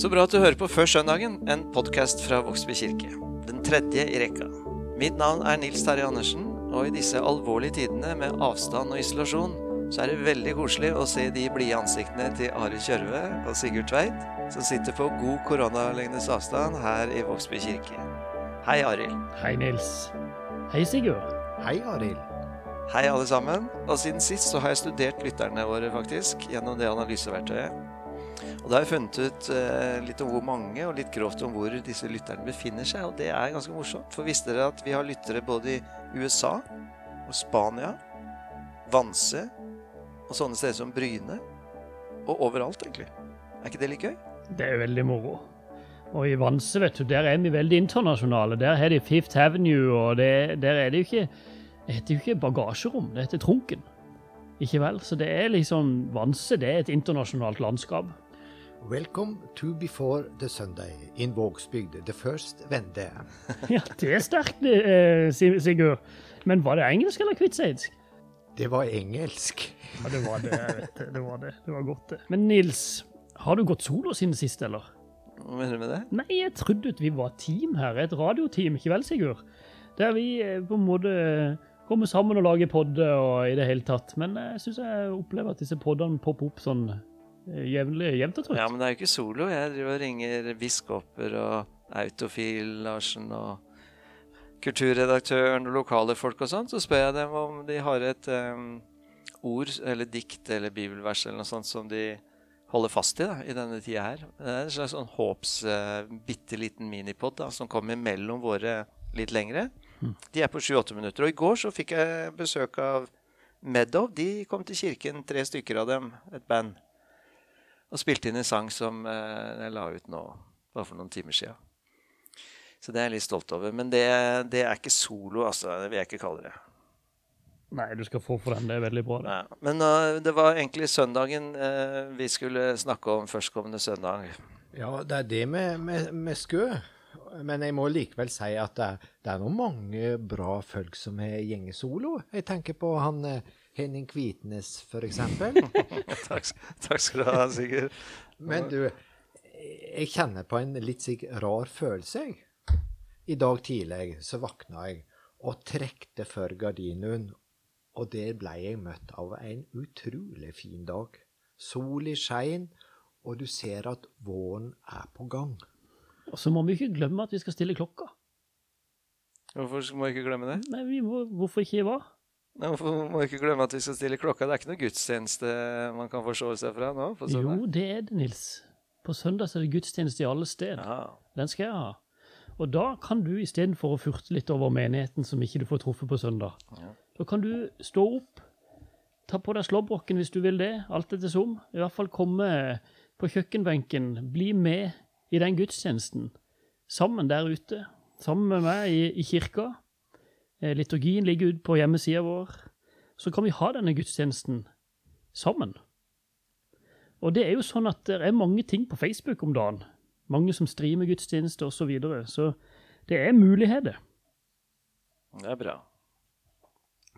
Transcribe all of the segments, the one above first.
Så bra at du hører på Før søndagen, en podkast fra Vågsby kirke. Den tredje i rekka. Mitt navn er Nils Terje Andersen, og i disse alvorlige tidene med avstand og isolasjon, så er det veldig koselig å se de blide ansiktene til Ari Kjørve og Sigurd Tveit, som sitter på god koronalengdes avstand her i Vågsby kirke. Hei, Arild. Hei, Nils. Hei, Sigurd. Hei, Arild. Hei, alle sammen. Og siden sist så har jeg studert lytterne våre, faktisk, gjennom det analyseverktøyet. Og da har jeg funnet ut eh, litt om hvor mange, og litt grovt om hvor disse lytterne befinner seg. Og det er ganske morsomt. For visste dere at vi har lyttere både i USA og Spania, Vanse og sånne steder som Bryne? Og overalt, egentlig. Er ikke det litt gøy? Det er veldig moro. Og i Vanse, vet du, der er vi veldig internasjonale. Der har de Fifth Avenue, og det, der er det jo ikke Det heter jo ikke bagasjerom, det heter Trunken. Ikke vel? Så det er liksom Vanse, det er et internasjonalt landskap. Welcome to Before the Sunday in Vågsbygd, the first vende. Ja, det er sterkt, eh, Sigurd. Men var det engelsk eller kvitseidsk? Det var engelsk. Ja, det var det. det. Var det. Det var godt, det. Men Nils, har du gått solo siden sist, eller? Hva mener du med det? Nei, jeg trodde vi var team her. Et radioteam, ikke vel, Sigurd? Der vi eh, på en måte kommer sammen og lager podder og i det hele tatt. Men jeg syns jeg opplever at disse poddene popper opp sånn eh, jevnlig, jevnt og trutt. Ja, men det er jo ikke solo. Jeg driver og ringer biskoper og Autofil Larsen og kulturredaktøren og lokale folk og sånn. Så spør jeg dem om de har et um, ord eller dikt eller bibelvers eller noe sånt som de holder fast i da, i denne tida her. Det er en slags sånn håps uh, bitte liten minipod da, som kommer mellom våre litt lengre. De er på 7-8 minutter. Og i går så fikk jeg besøk av Meadow. De kom til kirken, tre stykker av dem, et band og spilte inn en sang som eh, jeg la ut nå, bare for noen timer siden. Så det er jeg litt stolt over. Men det, det er ikke solo, altså. Det vil jeg ikke kalle det. Nei, du skal få for den. Det er veldig bra. det. Ja. Men uh, det var egentlig søndagen uh, vi skulle snakke om førstkommende søndag. Ja, det er det med, med, med skø. Men jeg må likevel si at det er, det er noen mange bra folk som har gjengesolo. Jeg tenker på han eh, Henning Kvitnes, for eksempel. takk, takk skal du ha, Sigurd. Men du, jeg kjenner på en litt slik rar følelse, jeg. I dag tidlig så våkna jeg og trekte for gardinen, og der ble jeg møtt av en utrolig fin dag. Sol i skein, og du ser at våren er på gang. Og så må vi ikke glemme at vi skal stille klokka. Hvorfor må vi ikke glemme det? Nei, vi må, Hvorfor ikke hva? Nei, må ikke glemme at vi skal stille klokka? Det er ikke noe gudstjeneste man kan forstå seg fra nå? på? Jo, det er det, Nils. På søndag er det gudstjeneste i alle steder. Ja. Den skal jeg ha. Og da kan du istedenfor å furte litt over menigheten som ikke du får truffet på søndag, Ja. da kan du stå opp, ta på deg slåbroken hvis du vil det, alt etter som. I hvert fall komme på kjøkkenbenken, bli med i den gudstjenesten. Sammen der ute. Sammen med meg i, i kirka. Eh, Liturgien ligger ute på hjemmesida vår. Så kan vi ha denne gudstjenesten sammen. Og det er jo sånn at det er mange ting på Facebook om dagen. Mange som streamer gudstjenester osv. Så, videre. så det er muligheter. Det er bra.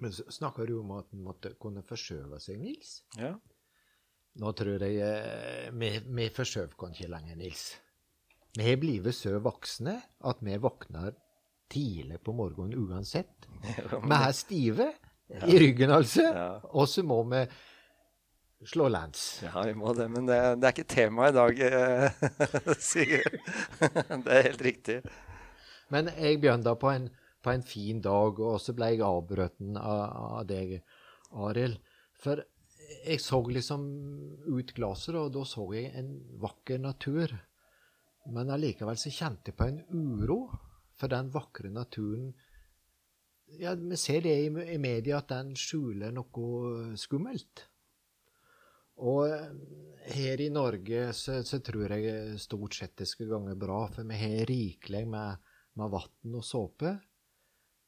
Men så snakker du om at en måtte kunne forskjøve seg, Nils. Ja. Nå tror jeg eh, vi, vi forskjøver oss ikke lenger, Nils. Vi har blitt så voksne at vi våkner tidlig på morgenen uansett. Vi er stive i ryggen, altså. Ja. Og så må vi slå lands. Ja, vi må det, men det, det er ikke tema i dag, eh, Sigurd. Det er helt riktig. Men jeg begynte på en, på en fin dag, og så ble jeg avbrutt av, av deg, Arild. For jeg så liksom ut glasset, og da så jeg en vakker natur. Men allikevel så kjente jeg på en uro for den vakre naturen. Ja, Vi ser det i, i media at den skjuler noe skummelt. Og eh, her i Norge så, så tror jeg stort sett det skal gange bra, for vi har rikelig med, med vann og såpe.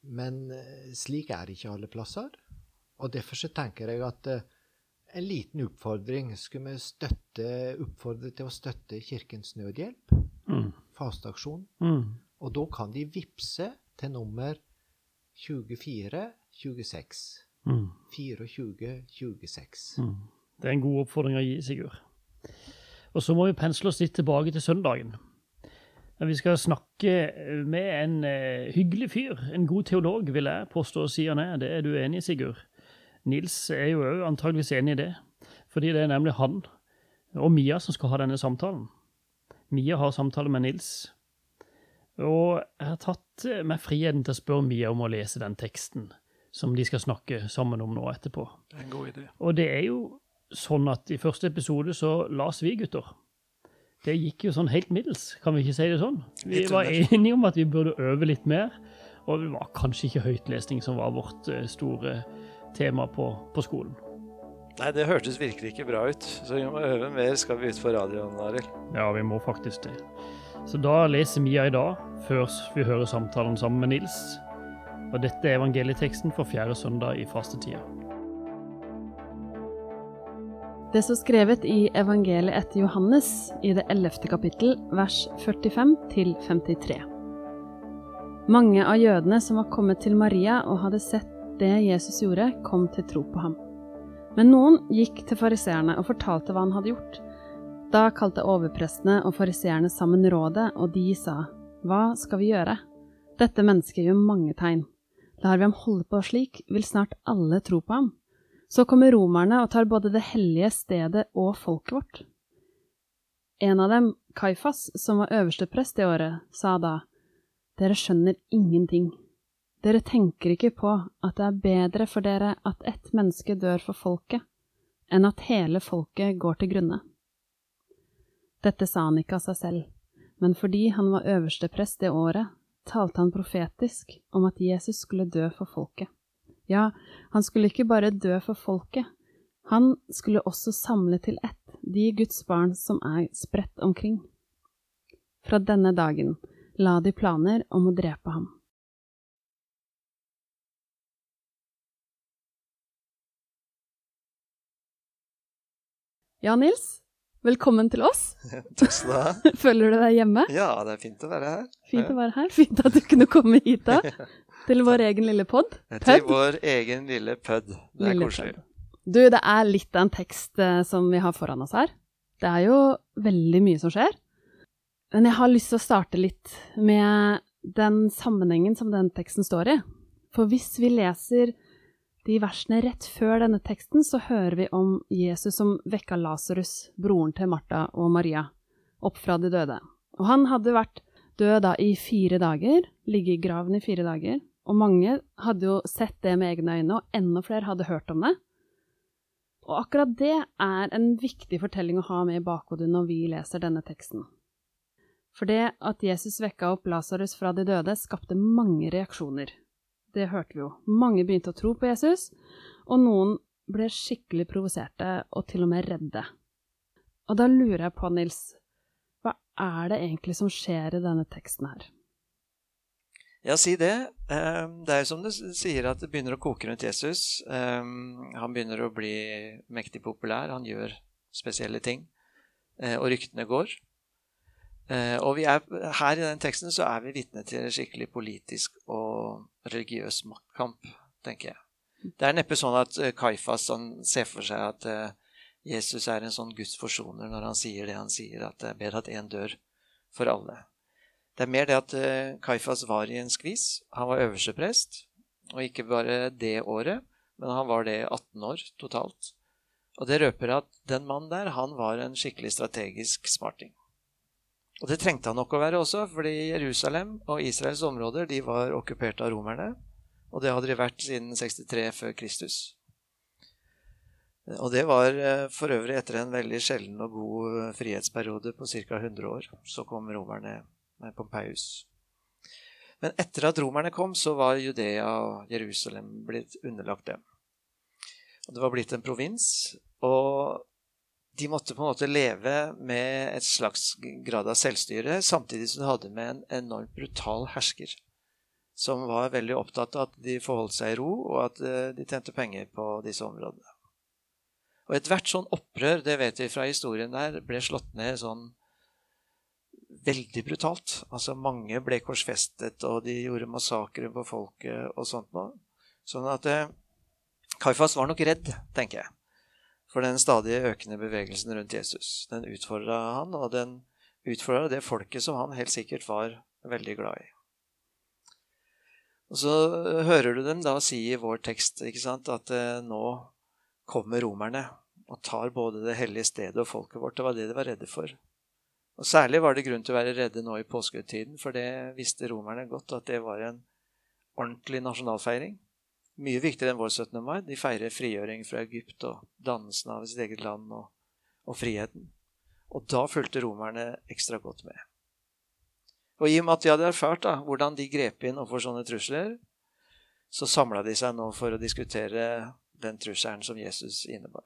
Men eh, slik er det ikke alle plasser. Og derfor så tenker jeg at eh, en liten oppfordring skulle vi støtte, oppfordre til å støtte Kirkens Nødhjelp, Mm. fasteaksjon. Mm. Og da kan de vippse til nummer 2426. Mm. 2426. Mm. Det er en god oppfordring å gi, Sigurd. Og så må vi pensle oss litt tilbake til søndagen. Vi skal snakke med en uh, hyggelig fyr, en god teolog, vil jeg påstå å si han er. Det er du enig i, Sigurd? Nils er jo òg antageligvis enig i det, fordi det er nemlig han og Mia som skal ha denne samtalen. Mia har samtale med Nils, og jeg har tatt meg friheten til å spørre Mia om å lese den teksten som de skal snakke sammen om nå etterpå. Det er en god idé. Og det er jo sånn at i første episode så las vi, gutter. Det gikk jo sånn helt middels, kan vi ikke si det sånn? Vi var enige om at vi burde øve litt mer, og det var kanskje ikke høytlesning som var vårt eh, store tema på, på skolen. Nei, det hørtes virkelig ikke bra ut. Så vi må øve mer skal vi ut på radioen, Arild. Ja, vi må faktisk det. Så da leser Mia i dag, før vi hører samtalen sammen med Nils. Og dette er evangelieteksten for fjerde søndag i fastetida. Det står skrevet i evangeliet etter Johannes i det ellevte kapittel, vers 45 til 53. Mange av jødene som var kommet til Maria og hadde sett det Jesus gjorde, kom til tro på ham. Men noen gikk til fariseerne og fortalte hva han hadde gjort. Da kalte overprestene og fariseerne sammen rådet, og de sa, Hva skal vi gjøre? Dette mennesket gjør mange tegn. Lar vi ham holde på slik, vil snart alle tro på ham. Så kommer romerne og tar både det hellige stedet og folket vårt. En av dem, Kaifas, som var øverste prest det året, sa da, Dere skjønner ingenting. Dere tenker ikke på at det er bedre for dere at ett menneske dør for folket, enn at hele folket går til grunne. Dette sa han ikke av seg selv, men fordi han var øverste prest det året, talte han profetisk om at Jesus skulle dø for folket. Ja, han skulle ikke bare dø for folket, han skulle også samle til ett de Guds barn som er spredt omkring. Fra denne dagen la de planer om å drepe ham. Ja, Nils. Velkommen til oss. Takk skal du ha. Føler du deg hjemme? Ja, det er fint å være her. Fint å være her. Fint at du kunne komme hit da. Til vår egen lille pod. Til vår egen lille pud. Det er Lille koselig. pud. Du, det er litt av en tekst eh, som vi har foran oss her. Det er jo veldig mye som skjer. Men jeg har lyst til å starte litt med den sammenhengen som den teksten står i. For hvis vi leser de versene rett før denne teksten, så hører vi om Jesus som vekka Lasarus, broren til Martha og Maria, opp fra de døde. Og han hadde vært død da i fire dager, ligget i graven i fire dager, og mange hadde jo sett det med egne øyne, og enda flere hadde hørt om det. Og akkurat det er en viktig fortelling å ha med i bakhodet når vi leser denne teksten. For det at Jesus vekka opp Lasarus fra de døde, skapte mange reaksjoner. Det hørte vi jo. Mange begynte å tro på Jesus, og noen ble skikkelig provoserte og til og med redde. Og da lurer jeg på, Nils, hva er det egentlig som skjer i denne teksten her? Ja, si det. Eh, Det er jo som du sier, at det begynner å koke rundt Jesus. Eh, Han begynner å bli mektig populær. Han gjør spesielle ting. Eh, Og ryktene går. Eh, Og er, her i den teksten så er vi vitne til en skikkelig politisk og religiøs maktkamp, tenker jeg. Det er neppe sånn at eh, Kaifas han ser for seg at eh, Jesus er en sånn Guds forsoner når han sier det han sier, at det er bedre at én dør for alle. Det er mer det at Kaifas var i en skvis. Han var øversteprest, og ikke bare det året, men han var det i 18 år totalt. Og det røper at den mannen der, han var en skikkelig strategisk smarting. Og det trengte han nok å være også, fordi Jerusalem og Israels områder de var okkupert av romerne. Og det hadde de vært siden 63 før Kristus. Og det var eh, for øvrig etter en veldig sjelden og god eh, frihetsperiode på ca. 100 år. Så kom romerne med Pompeius. Men etter at romerne kom, så var Judea og Jerusalem blitt underlagt dem. Og det var blitt en provins, og de måtte på en måte leve med et slags grad av selvstyre, samtidig som de hadde med en enormt brutal hersker, som var veldig opptatt av at de forholdt seg i ro, og at eh, de tjente penger på disse områdene. Og ethvert sånn opprør, det vet vi fra historien der, ble slått ned sånn veldig brutalt. Altså Mange ble korsfestet, og de gjorde massakrer på folket og sånt noe. Sånn at eh, Kaifas var nok redd, tenker jeg. For den stadig økende bevegelsen rundt Jesus. Den utfordra han, og den utfordra det folket som han helt sikkert var veldig glad i. Og så hører du dem da si i vår tekst sant, at eh, nå kommer romerne og tar både det hellige stedet og folket vårt. Det var det de var redde for. Og Særlig var det grunn til å være redde nå i påskehøytiden, for det visste romerne godt at det var en ordentlig nasjonalfeiring. Mye viktigere enn vår 17. mai. De feirer frigjøring fra Egypt og dannelsen av sitt eget land og, og friheten. Og da fulgte romerne ekstra godt med. Og i og med at de hadde erfart da, hvordan de grep inn overfor sånne trusler, så samla de seg nå for å diskutere den trusselen som Jesus innebar.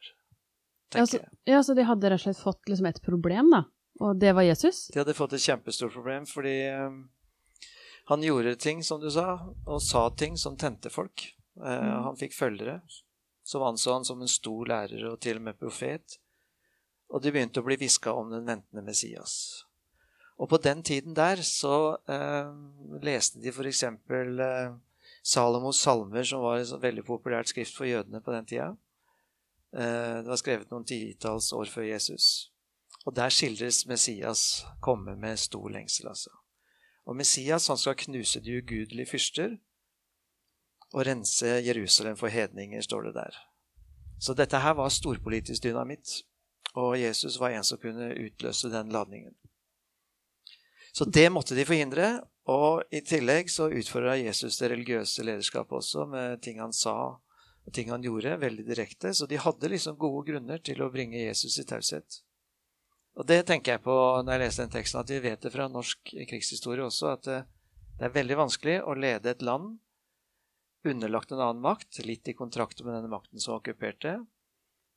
Ja så, ja, så de hadde rett og slett fått liksom et problem, da? Og det var Jesus? De hadde fått et kjempestort problem fordi um, han gjorde ting, som du sa, og sa ting som tente folk. Uh, mm. Han fikk følgere som anså han som en stor lærer og til og med profet. Og de begynte å bli hviska om den ventende Messias. Og på den tiden der så eh, leste de f.eks. Eh, Salomos salmer, som var et veldig populært skrift for jødene på den tida. Eh, det var skrevet noen titalls år før Jesus. Og der skildres Messias komme med stor lengsel, altså. Og Messias han skal knuse de ugudelige fyrster og rense Jerusalem for hedninger, står det der. Så dette her var storpolitisk dynamitt, og Jesus var en som kunne utløse den ladningen. Så det måtte de forhindre, og i tillegg så utfordra Jesus det religiøse lederskapet også med ting han sa og ting han gjorde, veldig direkte. Så de hadde liksom gode grunner til å bringe Jesus i taushet. Og det tenker jeg på når jeg leser den teksten, at vi vet det fra norsk krigshistorie også, at eh, det er veldig vanskelig å lede et land underlagt en annen makt, litt i kontrakt med denne makten som okkuperte.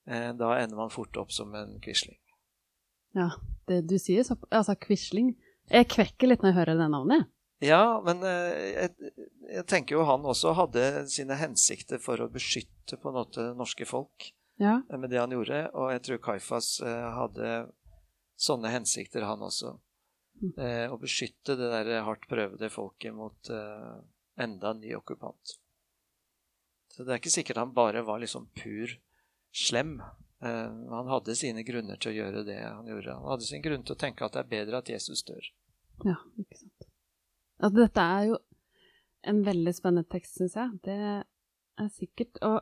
Eh, da ender man fort opp som en quisling. Ja, det du sier, så, altså quisling Jeg kvekker litt når jeg hører det navnet. Ja, men eh, jeg, jeg, tenker jo han også hadde sine hensikter for å beskytte på en måte norske folk ja. med det han gjorde. Og jeg tror Kaifas hadde sånne hensikter, han også. Mm. Eh, å beskytte det der hardt prøvede folket mot eh, enda en ny okkupant. Så det er ikke sikkert han bare var liksom pur slem. Eh, han hadde sine grunner til å gjøre det han gjorde. Han hadde sin grunn til å tenke at det er bedre at Jesus dør. Ja, ikke sant. Altså, dette er jo en veldig spennende tekst, syns jeg. Det er sikkert. Og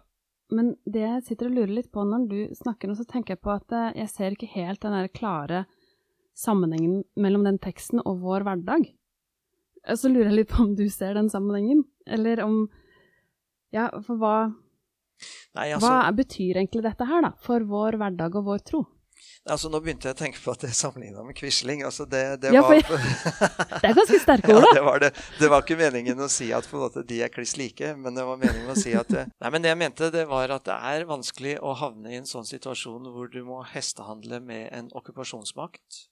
men det jeg sitter og lurer litt på når du snakker nå, så tenker jeg på at eh, jeg ser ikke helt den der klare sammenhengen mellom den teksten og vår hverdag. Eh, så lurer jeg litt på om du ser den sammenhengen, eller om Ja, for hva Nei, altså, Hva betyr egentlig dette her, da, for vår hverdag og vår tro? Altså, nå begynte jeg å tenke på at det er sammenligna med Quisling. Altså, det, det, ja, var, det er ganske sterke ord, da. Ja, det, var det. det var ikke meningen å si at måte, de er kliss like, men det var meningen å si at Nei, men det jeg mente, det var at det er vanskelig å havne i en sånn situasjon hvor du må hestehandle med en okkupasjonsmakt.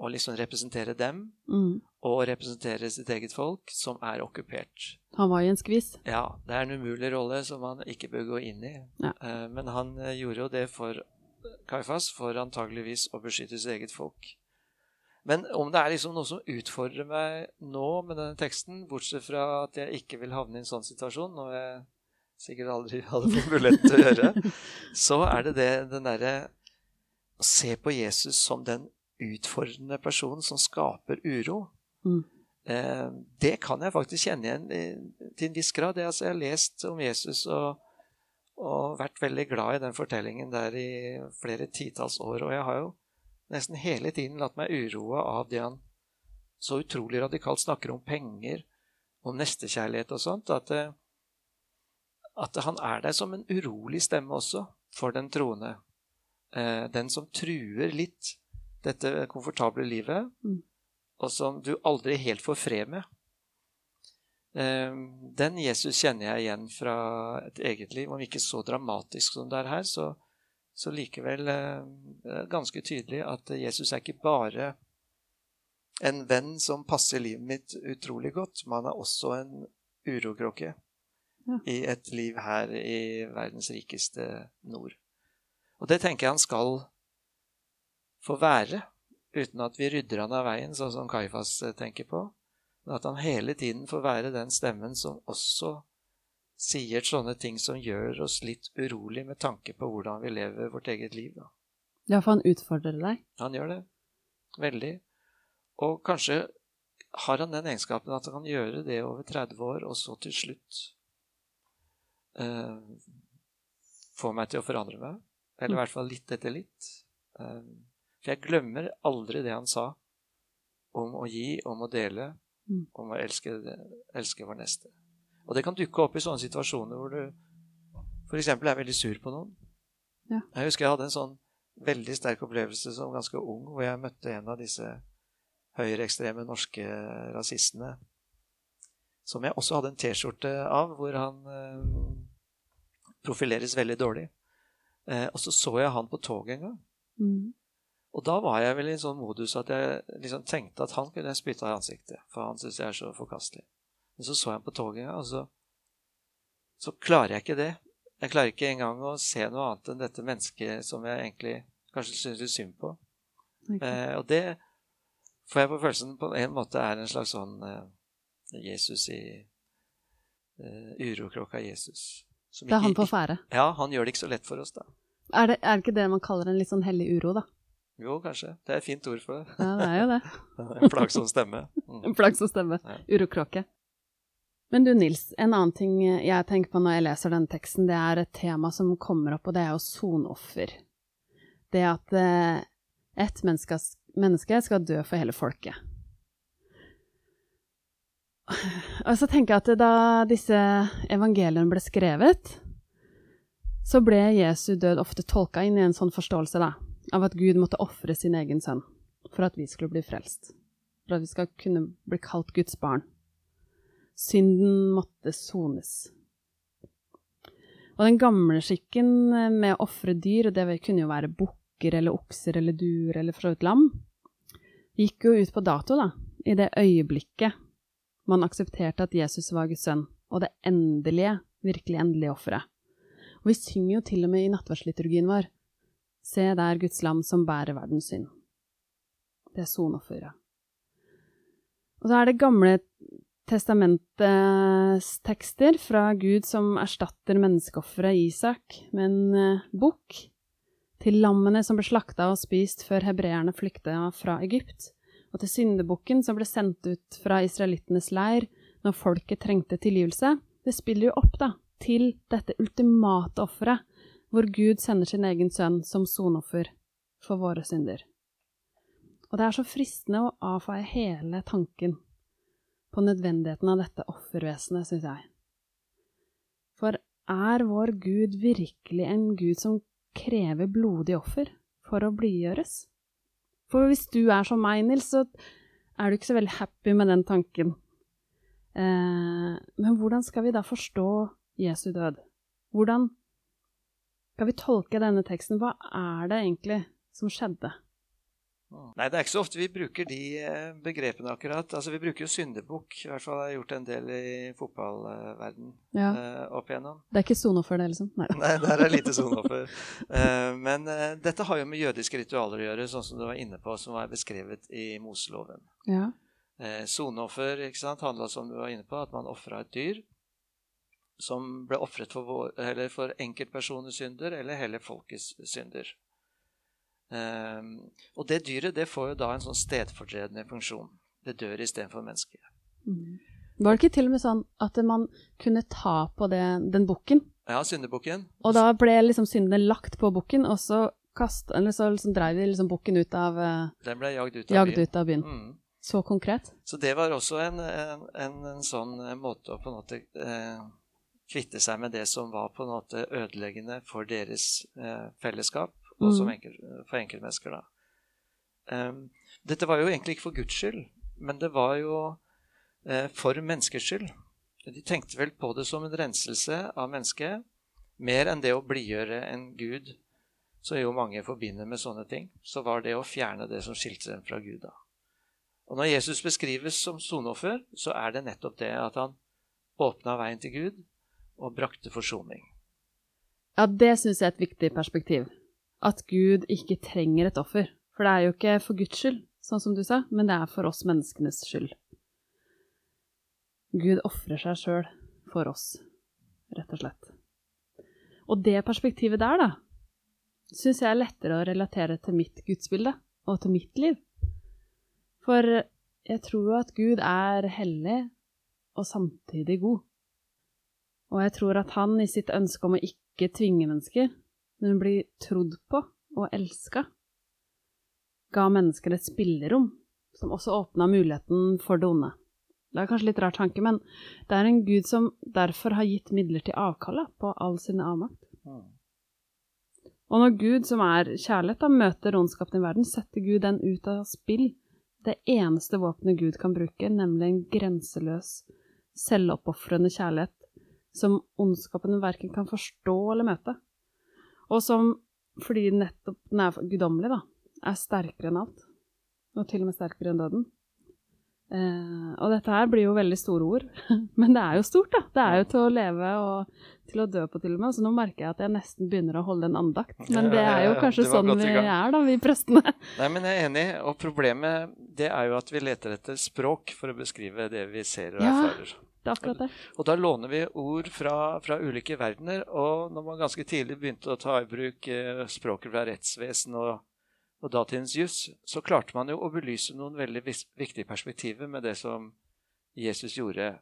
Og liksom representere dem, mm. og representere sitt eget folk, som er okkupert. Han var i en skvis. Ja. Det er en umulig rolle som han ikke bør gå inn i. Ja. Eh, men han eh, gjorde jo det for Kaifas for antageligvis å beskytte sitt eget folk. Men om det er liksom noe som utfordrer meg nå med denne teksten, bortsett fra at jeg ikke vil havne i en sånn situasjon, noe jeg sikkert aldri hadde fått mulighet til å gjøre, så er det, det den derre å se på Jesus som den utfordrende person som skaper uro. Mm. Eh, det kan jeg faktisk kjenne igjen til en viss grad. Jeg, altså, jeg har lest om Jesus og og vært veldig glad i den fortellingen der i flere titalls år. Og jeg har jo nesten hele tiden latt meg uroe av det han så utrolig radikalt snakker om penger, om nestekjærlighet og sånt, at, eh, at han er der som en urolig stemme også for den troende. Eh, den som truer litt dette komfortable livet, mm. og som du aldri helt får fred med. Ehm, den Jesus kjenner jeg igjen fra et eget liv. Om ikke så dramatisk som det er her, så, så likevel eh, ganske tydelig at Jesus er ikke bare en venn som passer livet mitt utrolig godt, men han er også en urokråke ja. i et liv her i verdens rikeste nord. Og det tenker jeg han skal få være, uten at vi rydder han av veien, sånn som Kaifas tenker på. Men at han hele tiden får være den stemmen som også sier sånne ting som gjør oss litt urolig med tanke på hvordan vi lever vårt eget liv. Da. Ja, for han utfordrer deg. Han gjør det. Veldig. Og kanskje har han den egenskapen at han kan gjøre det over 30 år, og så til slutt eh, få meg til å forandre meg. Eller i hvert fall litt etter litt. Eh, for jeg glemmer aldri det han sa om å gi, om å dele, Mm. om å elske, elske vår neste. Og det kan dukke opp i sånne situasjoner hvor du f.eks. er veldig sur på noen. Ja. Jeg husker jeg hadde en sånn veldig sterk opplevelse som ganske ung, hvor jeg møtte en av disse høyreekstreme norske rasistene, som jeg også hadde en T-skjorte av, hvor han eh, profileres veldig dårlig. Eh, og så så jeg han på toget en gang. Mm. Og da var jeg vel i en sånn modus at jeg liksom tenkte at han kunne jeg spytte i ansiktet, for han syns jeg er så forkastelig. Men så så jeg ham på toget og så, så klarer jeg ikke det. Jeg klarer ikke engang å se noe annet enn dette mennesket som jeg egentlig kanskje syns litt synd på. Okay. Eh, og det får jeg på følelsen på en måte er en slags sånn eh, Jesus i eh, Urokråka Jesus. Som Det er han på ferde. Ja, han gjør det ikke så lett for oss, da. Er det, er det ikke det man kaller en litt sånn hellig uro, da? Jo, kanskje. Det er et fint ord for det. Ja, det er jo det. En plagsom stemme. Mm. En plagsom stemme. Ja. Urokråke. Men du Nils, en annen ting jeg tenker på når jeg leser den teksten, det er et tema som kommer opp, og det er jo sonoffer. Det at eh, ett menneske, menneske skal dø for hele folket. Og så tenker jeg at da disse evangeliene ble skrevet, så ble Jesu død ofte tolka inn i en sånn forståelse da, av at Gud måtte ofre sin egen sønn for at vi skulle bli frelst for at vi skal kunne bli kalt Guds barn. Synden måtte sones. Og den gamle skikken med å ofre dyr, og det kunne jo være bukker eller okser eller duer eller for så vidt lam, gikk jo ut på dato, da, i det øyeblikket man aksepterte at Jesus var Guds sønn, og det endelige, virkelig endelige offeret. Og vi synger jo til og med i nattverdsliturgien vår, Se der Guds lam som bærer verdens synd. Det er sonofferet. Og så er det Gamle testamentets tekster fra Gud som erstatter menneskeofferet Isak med en eh, bukk, til lammene som ble slakta og spist før hebreerne flykta fra Egypt, og til syndebukken som ble sendt ut fra israelittenes leir når folket trengte tilgivelse. Det spiller jo opp da, til dette ultimate offeret, hvor Gud sender sin egen sønn som sonoffer for våre synder. Og det er så fristende å avfeie hele tanken på nødvendigheten av dette offervesenet, syns jeg. For er vår Gud virkelig en Gud som krever blodig offer for å blidgjøres? For hvis du er som meg, Nils, så er du ikke så veldig happy med den tanken. Eh, men hvordan skal vi da forstå Jesu død? Hvordan skal vi tolke denne teksten? Hva er det egentlig som skjedde? Nei, det er ikke så ofte vi bruker de eh, begrepene akkurat. Altså, Vi bruker jo syndebukk. I hvert fall har jeg gjort en del i fotballverden Ja. uh, opp igjennom. Det er ikke sonoffer, det, liksom? Nei. Nei, der er lite sonoffer. uh, men uh, dette har jo med jødiske ritualer å gjøre, sånn som du var inne på, som var beskrevet i Moseloven. Ja. Eh, Sonoffer ikke sant, handla som du var inne på, at man ofra et dyr som ble ofret for, for enkeltpersoners synder eller hele folkets synder. Um, og det dyret det får jo da en sånn stedfortredende funksjon. Det dør istedenfor mennesket. Mm. Var det ikke til og med sånn at man kunne ta på det, den bukken, Ja, syndebukken. og da ble liksom syndene lagt på bukken, og så, kast, eller så liksom dreiv de liksom bukken ut av, eh, Den ble jagd ut av jagd byen. ut av byen. Mm. Så konkret. Så det var også en, en, en, en sånn måte å på en måte eh, kvitte seg med det som var på en måte ødeleggende for deres eh, fellesskap, og som Mm. enkel, for enkeltmennesker. da. Em, dette var jo egentlig ikke for Guds skyld, men det var jo eh, for menneskers skyld. De tenkte vel på det som en renselse av mennesket, mer enn det å blidgjøre en gud, som jo mange forbinder med sånne ting. Så var det å fjerne det som skilte dem fra Gud. da. Og når Jesus beskrives som soneoffer, så er det nettopp det at han åpna veien til Gud og brakte forsoning. Ja, det syns jeg er et viktig perspektiv. At Gud ikke trenger et offer. For det er jo ikke for Guds skyld, sånn som du sa, men det er for oss menneskenes skyld. Gud ofrer seg sjøl for oss. rett og slett. Og det perspektivet der, da, syns jeg er lettere å relatere til mitt gudsbilde og til mitt liv. For jeg tror jo at Gud er hellig og samtidig god. Og jeg tror at han i sitt ønske om å ikke tvinge mennesker, men bli trodd på og elska, ga mennesker et spillerom som også åpna muligheten for det onde. Det er kanskje litt rar tanke, men det er en gud som derfor har gitt midler til avkallet på all sin avmakt. Og når Gud, som er kjærlighet, da møter ondskapen i verden, setter Gud den ut av spill. Det eneste våpenet Gud kan bruke, nemlig en grenseløs, selvoppofrende kjærlighet som ondskapen verken kan forstå eller møte. Og som, fordi nettopp den er guddommelig, da, er sterkere enn alt. Og til og med sterkere enn døden. Eh, og dette her blir jo veldig store ord, men det er jo stort, da. Det er jo til å leve og til å dø på, til og med. Så nå merker jeg at jeg nesten begynner å holde en andakt. Men det er jo kanskje sånn vi er, da, vi prestene. Nei, men jeg er enig. Og problemet det er jo at vi leter etter språk for å beskrive det vi ser og erfarer. Det er akkurat det. Og da låner vi ord fra, fra, ulike verdener. Og når man ganske tidlig begynte å ta i bruk eh, språket fra rettsvesen og og datidens juss, så klarte man jo å belyse noen veldig viktige perspektiver med det som Jesus gjorde.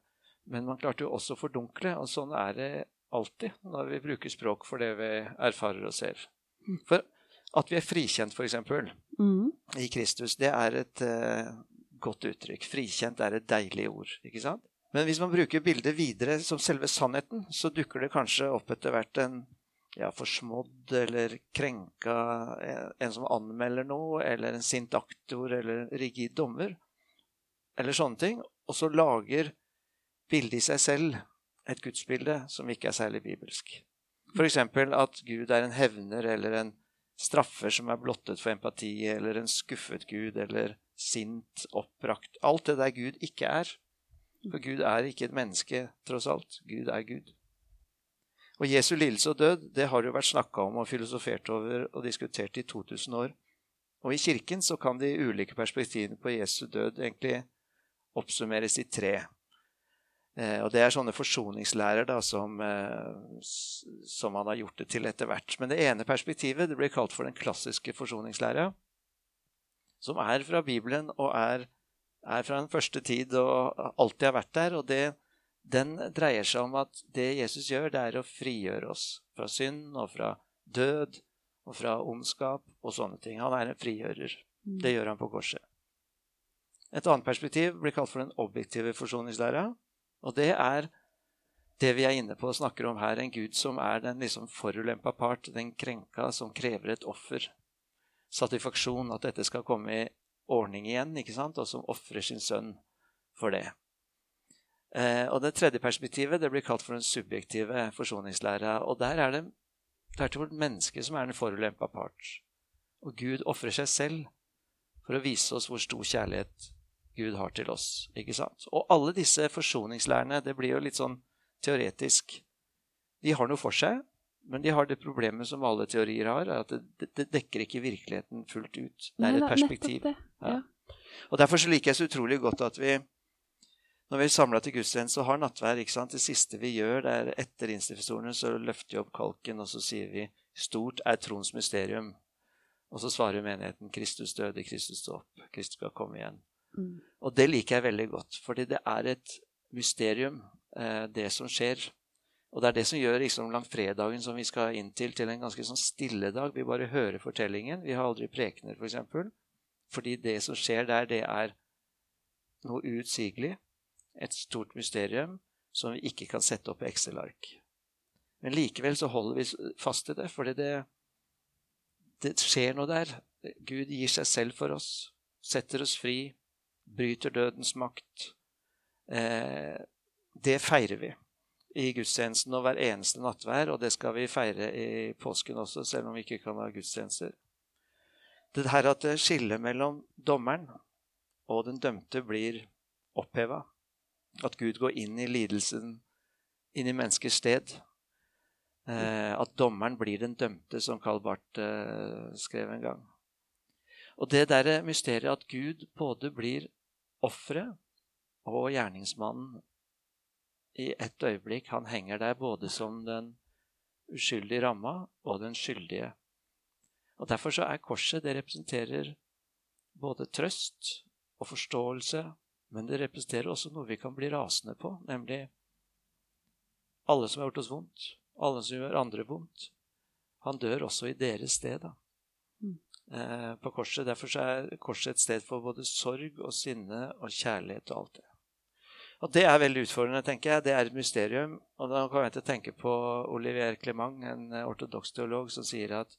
Men man klarte jo også å fordunkle, og sånn er det alltid når vi bruker språk for det vi erfarer og ser. For at vi er frikjent, f.eks., mm. i Kristus, det er et uh, godt uttrykk. Frikjent er et deilig ord, ikke sant? Men hvis man bruker bildet videre som selve sannheten, så dukker det kanskje opp etter hvert en ja, forsmådd eller krenka en som anmelder noe, eller en sint aktor eller rigid dommer, eller sånne ting, og så lager bildet i seg selv et gudsbilde som ikke er særlig bibelsk. F.eks. at Gud er en hevner eller en straffer som er blottet for empati, eller en skuffet Gud, eller sint, oppbrakt Alt det der Gud ikke er. For Gud er ikke et menneske, tross alt. Gud er Gud. Og Jesu lidelse og død det har jo vært snakka om og filosofert over og diskutert i 2000 år. Og i Kirken så kan de ulike perspektivene på Jesu død egentlig oppsummeres i tre. Eh, og Det er sånne forsoningslærer da, som, eh, som han har gjort det til etter hvert. Men det ene perspektivet det blir kalt for den klassiske forsoningslæra, som er fra Bibelen og er, er fra den første tid og alltid har vært der. og det den dreier seg om at det Jesus gjør, det er å frigjøre oss fra synd og fra død og fra ondskap og sånne ting. Han er en frigjører. Mm. Det gjør han på korset. Et annet perspektiv blir kalt for den objektive forsoningslæra. Og det er det vi er inne på og snakker om her, en gud som er den liksom forulempa part, den krenka som krever et offer. Satisfaksjon, at dette skal komme i ordning igjen, ikke sant? og som ofrer sin sønn for det. Eh, og Det tredje perspektivet det blir kalt for den subjektive forsoningslæra. Og Der er det tvert mennesket som er den forulempa part. Og Gud ofrer seg selv for å vise oss hvor stor kjærlighet Gud har til oss. ikke sant? Og alle disse forsoningslærerne, det blir jo litt sånn teoretisk. De har noe for seg, men de har det problemet som alle teorier har, at det, det dekker ikke virkeligheten fullt ut. Det er et perspektiv. Ja. Og Derfor så liker jeg så utrolig godt at vi når vi er samla til gudstjeneste og har nattvær, ikke sant? det siste vi gjør, det er etter institusjonen, så løfter vi opp kalken, og så sier vi 'Stort er troens mysterium'. Og så svarer menigheten 'Kristus døde, Kristus stå opp, Kristus skal komme igjen'. Mm. Og det liker jeg veldig godt, fordi det er et mysterium, eh, det som skjer. Og det er det som gjør liksom langfredagen som vi skal inn til, til en ganske sånn stille dag. Vi bare hører fortellingen. Vi har aldri prekener, f.eks. For eksempel. fordi det som skjer der, det er noe uutsigelig et stort mysterium som vi ikke kan sette opp i Excel-ark. Men likevel så holder vi fast i det, fordi det, det skjer noe der. Gud gir seg selv for oss, setter oss fri, bryter dødens makt. Eh, det feirer vi i gudstjenesten og hver eneste nattvær, og det skal vi feire i påsken også, selv om vi ikke kan ha gudstjenester. Det her at skillet mellom dommeren og den dømte blir oppheva. At Gud går inn i lidelsen, inn i menneskers sted. Eh, at dommeren blir den dømte, som Karl Barth eh, skrev en gang. Og det derre mysteriet at Gud både blir offeret og gjerningsmannen i ett øyeblikk. Han henger der både som den uskyldige ramma og den skyldige. Og Derfor så er korset Det representerer både trøst og forståelse, men det representerer også noe vi kan bli rasende på, nemlig alle som har gjort oss vondt, alle som gjør andre vondt. Han dør også i deres sted. da. Mm. Eh, på korset. Derfor så er korset et sted for både sorg og sinne og kjærlighet og alt det. Og Det er veldig utfordrende, tenker jeg. Det er et mysterium. Og da kan jeg til å tenke på Olivier Clement, en ortodoks teolog, som sier at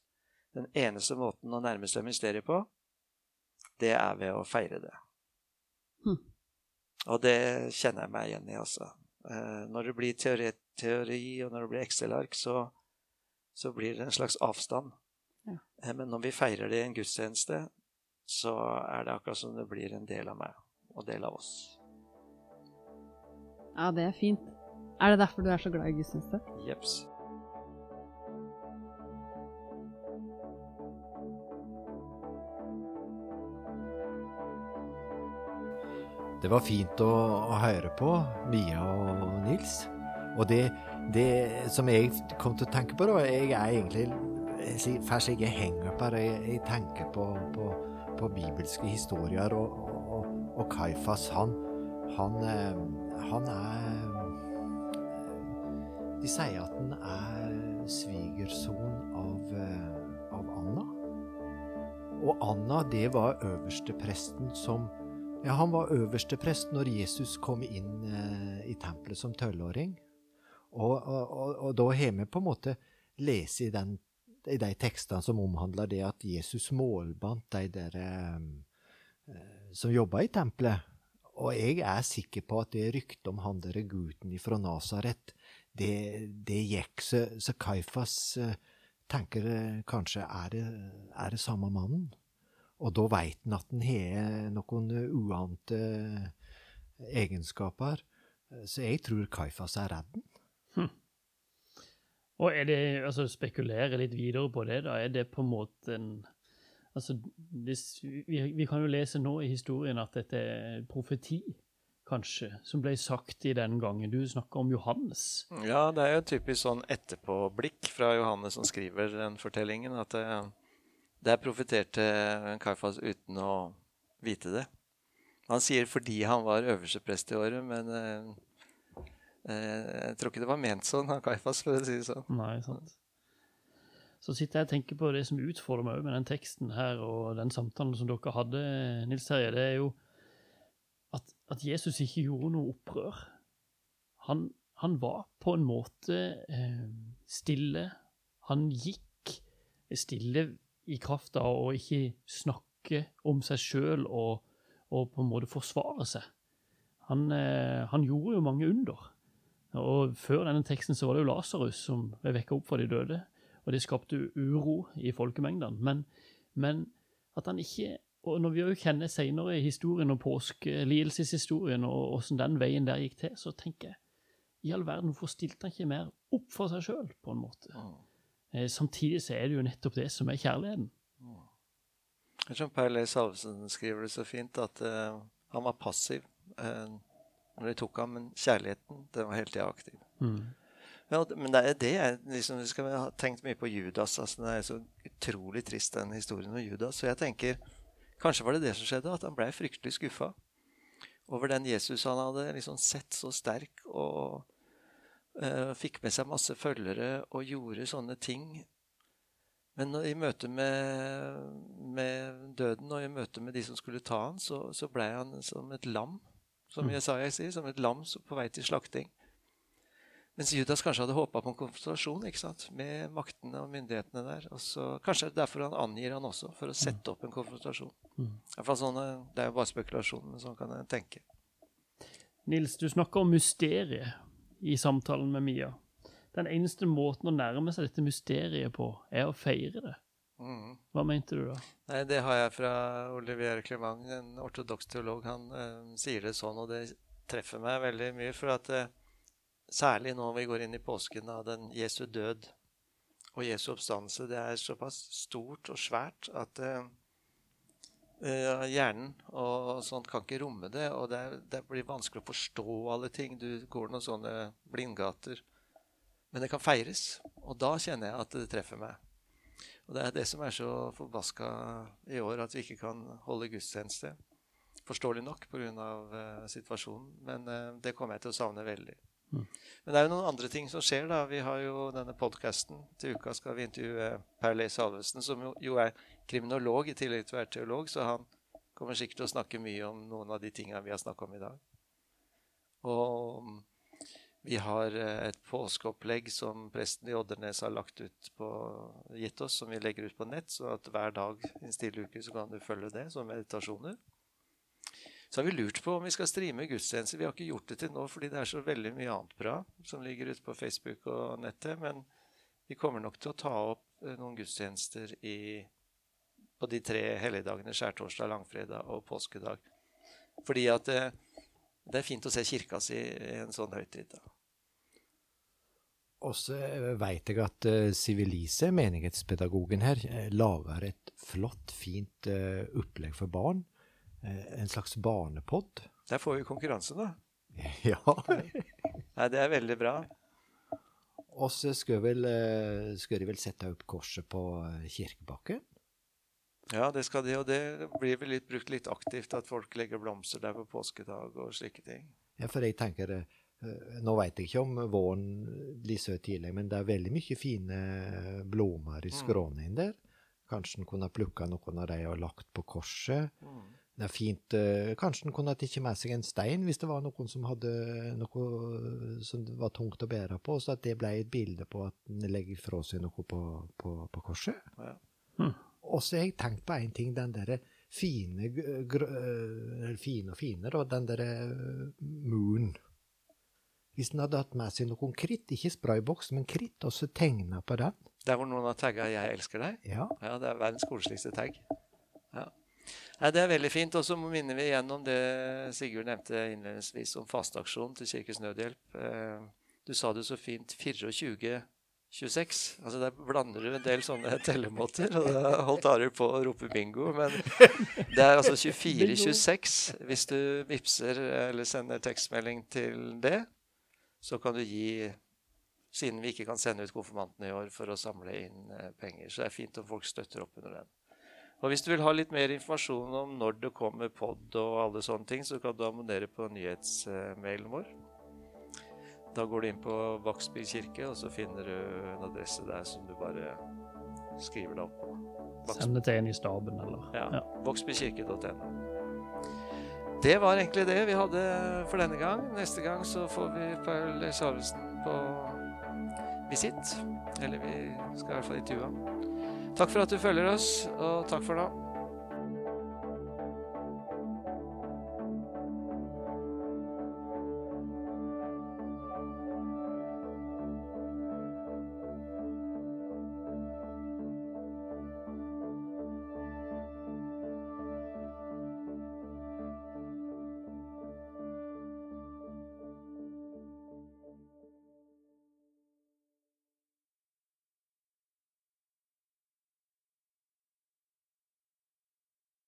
den eneste måten å nærme seg mysteriet på, det er ved å feire det. Hm. Og det kjenner jeg meg igjen i, altså. Eh, når det blir teori, teori og når det blir Excel-ark, så, så, blir det en slags avstand. Ja. Eh, men når vi feirer det i en gudstjeneste, så er det akkurat som det blir en del av meg og del av oss. Ja, det er fint. Er det derfor du er så glad i gudstjeneste? Jeps. Det var fint å, å høre på Mia og Nils. Og det, det, som jeg kom til å tenke på, da Jeg er egentlig Først jeg henger på det, jeg, jeg tenker på, på, på, bibelske historier, og, og, og Kaifas, han, han, eh, han er De sier at han er svigerson av, eh, av Anna. Og Anna, det var øverstepresten som ja, han var øversteprest når Jesus kom inn eh, i tempelet som tolvåring. Og, og, og, og, da har vi på en måte lest i, i de tekstene som omhandler det at Jesus målbandt de der eh, eh, som jobba i tempelet. Og jeg er sikker på at det ryktet om han derre gutten fra Nasaret, det, det, gikk så, så Kaifas eh, tenker eh, kanskje er det, er det samme mannen? Og da veit han at han har noen uante egenskaper. Så jeg tror Kaifas er redd hm. Og er det, altså spekulere litt videre på det, da, er det på en måte en Altså, hvis, vi, vi, kan jo lese nå i historien at dette er profeti, kanskje, som ble sagt i den gangen. Du snakker om Johannes. Ja, det er jo typisk sånn etterpåblikk fra Johannes som skriver den fortellingen. at det, der profeterte Kaifas uten å vite det. Han sier fordi han var øverste prest i året, men eh, eh, jeg tror ikke det var ment sånn av Kaifas, for å si det sånn. Nei, sant. Så sitter jeg og tenker på det som utfordrer meg med den teksten her og den samtalen som dere hadde, Nils Terje. Det er jo at, at Jesus ikke gjorde noe opprør. Han, han var på en måte eh, stille. Han gikk stille i kraft av å ikke snakke om seg sjøl og, og, på en måte forsvare seg. Han, eh, han, gjorde jo mange under. Og Før denne teksten så var det jo Lasarus som ble vekka opp fra de døde. Og det skapte uro i folkemengdene. Men, men at han ikke og Når vi jo kjenner senere i historien og påskelidelseshistorien og åssen den veien der gikk til, så tenker jeg i all verden, hvorfor stilte han ikke mer opp for seg sjøl, på en måte? Eh, samtidig så er det jo nettopp det som er kjærligheten. Jeg tror Per Leis Salvesen skriver det så fint, at uh, han var passiv uh, når de tok ham, men kjærligheten den var hele tida aktiv. Mm. Ja, men det er det jeg liksom, skal ha tenkt mye på Judas. Altså, det er så utrolig trist, den historien om Judas. Så jeg tenker kanskje var det det som skjedde, at han ble fryktelig skuffa over den Jesus han hadde liksom sett så sterk og uh, fikk med seg masse følgere og gjorde sånne ting men i møte med, med, døden og i møte med de som skulle ta han, så, så ble han som et lam, som mm. Jesaja sier, som et lam på vei til slakting. Mens Judas kanskje hadde håpa på en konfrontasjon ikke sant? med maktene og myndighetene der. Og så, kanskje derfor han angir han også, for å mm. sette opp en konfrontasjon. Mm. Sånne, det er jo bare spekulasjon, men sånn kan jeg tenke. Nils, du snakker om mysteriet i samtalen med Mia den eneste måten å nærme seg dette mysteriet på, er å feire det. Mm. Hva mente du da? Nei, Det har jeg fra Olivier Clement, en ortodoks teolog. Han øh, sier det sånn, og det treffer meg veldig mye. For at uh, særlig når vi går inn i påsken av den Jesu død og Jesu oppstandelse, det er såpass stort og svært at uh, Eh, hjernen og sånt kan ikke romme det, og det, er, det, blir vanskelig å forstå alle ting. Du går noen sånne blindgater. Men det kan feires, og da kjenner jeg at det treffer meg. Og det er det som er så forbaska i år, at vi ikke kan holde gudstjeneste. Forståelig nok pga. Uh, situasjonen, men uh, det kommer jeg til å savne veldig. Mm. Men det er jo noen andre ting som skjer. da. Vi har jo denne podkasten. Til uka skal vi intervjue Perley Salvesen, som jo, er kriminolog i tillegg til å være teolog, så han kommer sikkert til å snakke mye om noen av de tingene vi har snakka om i dag. Og vi har eh, et påskeopplegg som presten i Oddernes har lagt ut på, gitt oss, som vi legger ut på nett, så at hver dag i en stille uke så kan du følge det som meditasjoner. Så har vi lurt på om vi skal streame gudstjenester. Vi har ikke gjort det til nå fordi det er så veldig mye annet bra som ligger ute på Facebook og nettet. Men vi kommer nok til å ta opp eh, noen gudstjenester i, på de tre helligdagene skjærtorsdag, langfredag og påskedag. Fordi at det, eh, det er fint å se kirka si i en sånn høytid. da. Og så veit jeg at uh, menighetspedagogen her, lager et flott, fint opplegg for barn Eh, en slags barnepod. Der får vi konkurranse, da. Ja. Nei, det er veldig bra. Og så skal, vel, eh, skal de vel sette opp korset på eh, kirkebakken? Ja, det skal de, og det blir vel litt, brukt litt aktivt at folk legger blomster der på påskedag og slike ting. Ja, for jeg tenker Nå veit jeg ikke om våren blir så tidlig, men det er veldig mye fine blomster i mm. skråningen der. Kanskje en kunne plukka noen av dem og lagt på korset. Mm. Det er fint eh, Kanskje han kunne tatt med seg en stein hvis det var noen som hadde noe som var tungt å bære på, så at det ble et bilde på at han legger fra seg noe på, på, på korset. Ja. Hm. Og så har jeg tenkt på én ting. Den derre fine, eller fine og fine, da, den derre muren. Hvis en hadde hatt med seg noen kritt, ikke sprayboks, men kritt, og så tegna på den. Der hvor noen har tagga 'Jeg elsker deg'? Ja. ja det er verdens koseligste tagg. Ja. Nei, Det er veldig fint. Og så minner vi igjen om det Sigurd nevnte innledningsvis om fasteaksjonen til Kirkens Nødhjelp. Eh, du sa det så fint 24 26. Altså Der blander du en del sånne tellemåter. Og da holdt Arild på å rope bingo. Men det er altså 24-26. Hvis du vipser eller sender tekstmelding til det, så kan du gi Siden vi ikke kan sende ut konfirmantene i år for å samle inn eh, penger. Så det er fint om folk støtter opp under den. Og Hvis du vil ha litt mer informasjon om når det kommer pod og alle sånne ting, så kan du abonnere på nyhetsmailen vår. Da går du inn på Vaksby kirke, og så finner du en adresse der som du bare skriver deg opp på. Send det til en i staben, eller? Ja. ja. Voksbykirke.no. Det var egentlig det vi hadde for denne gang. Neste gang så får vi Paul Salvesen på visitt. Eller vi skal i hvert fall intervjue ham. Takk for at du følger oss, og takk for nå.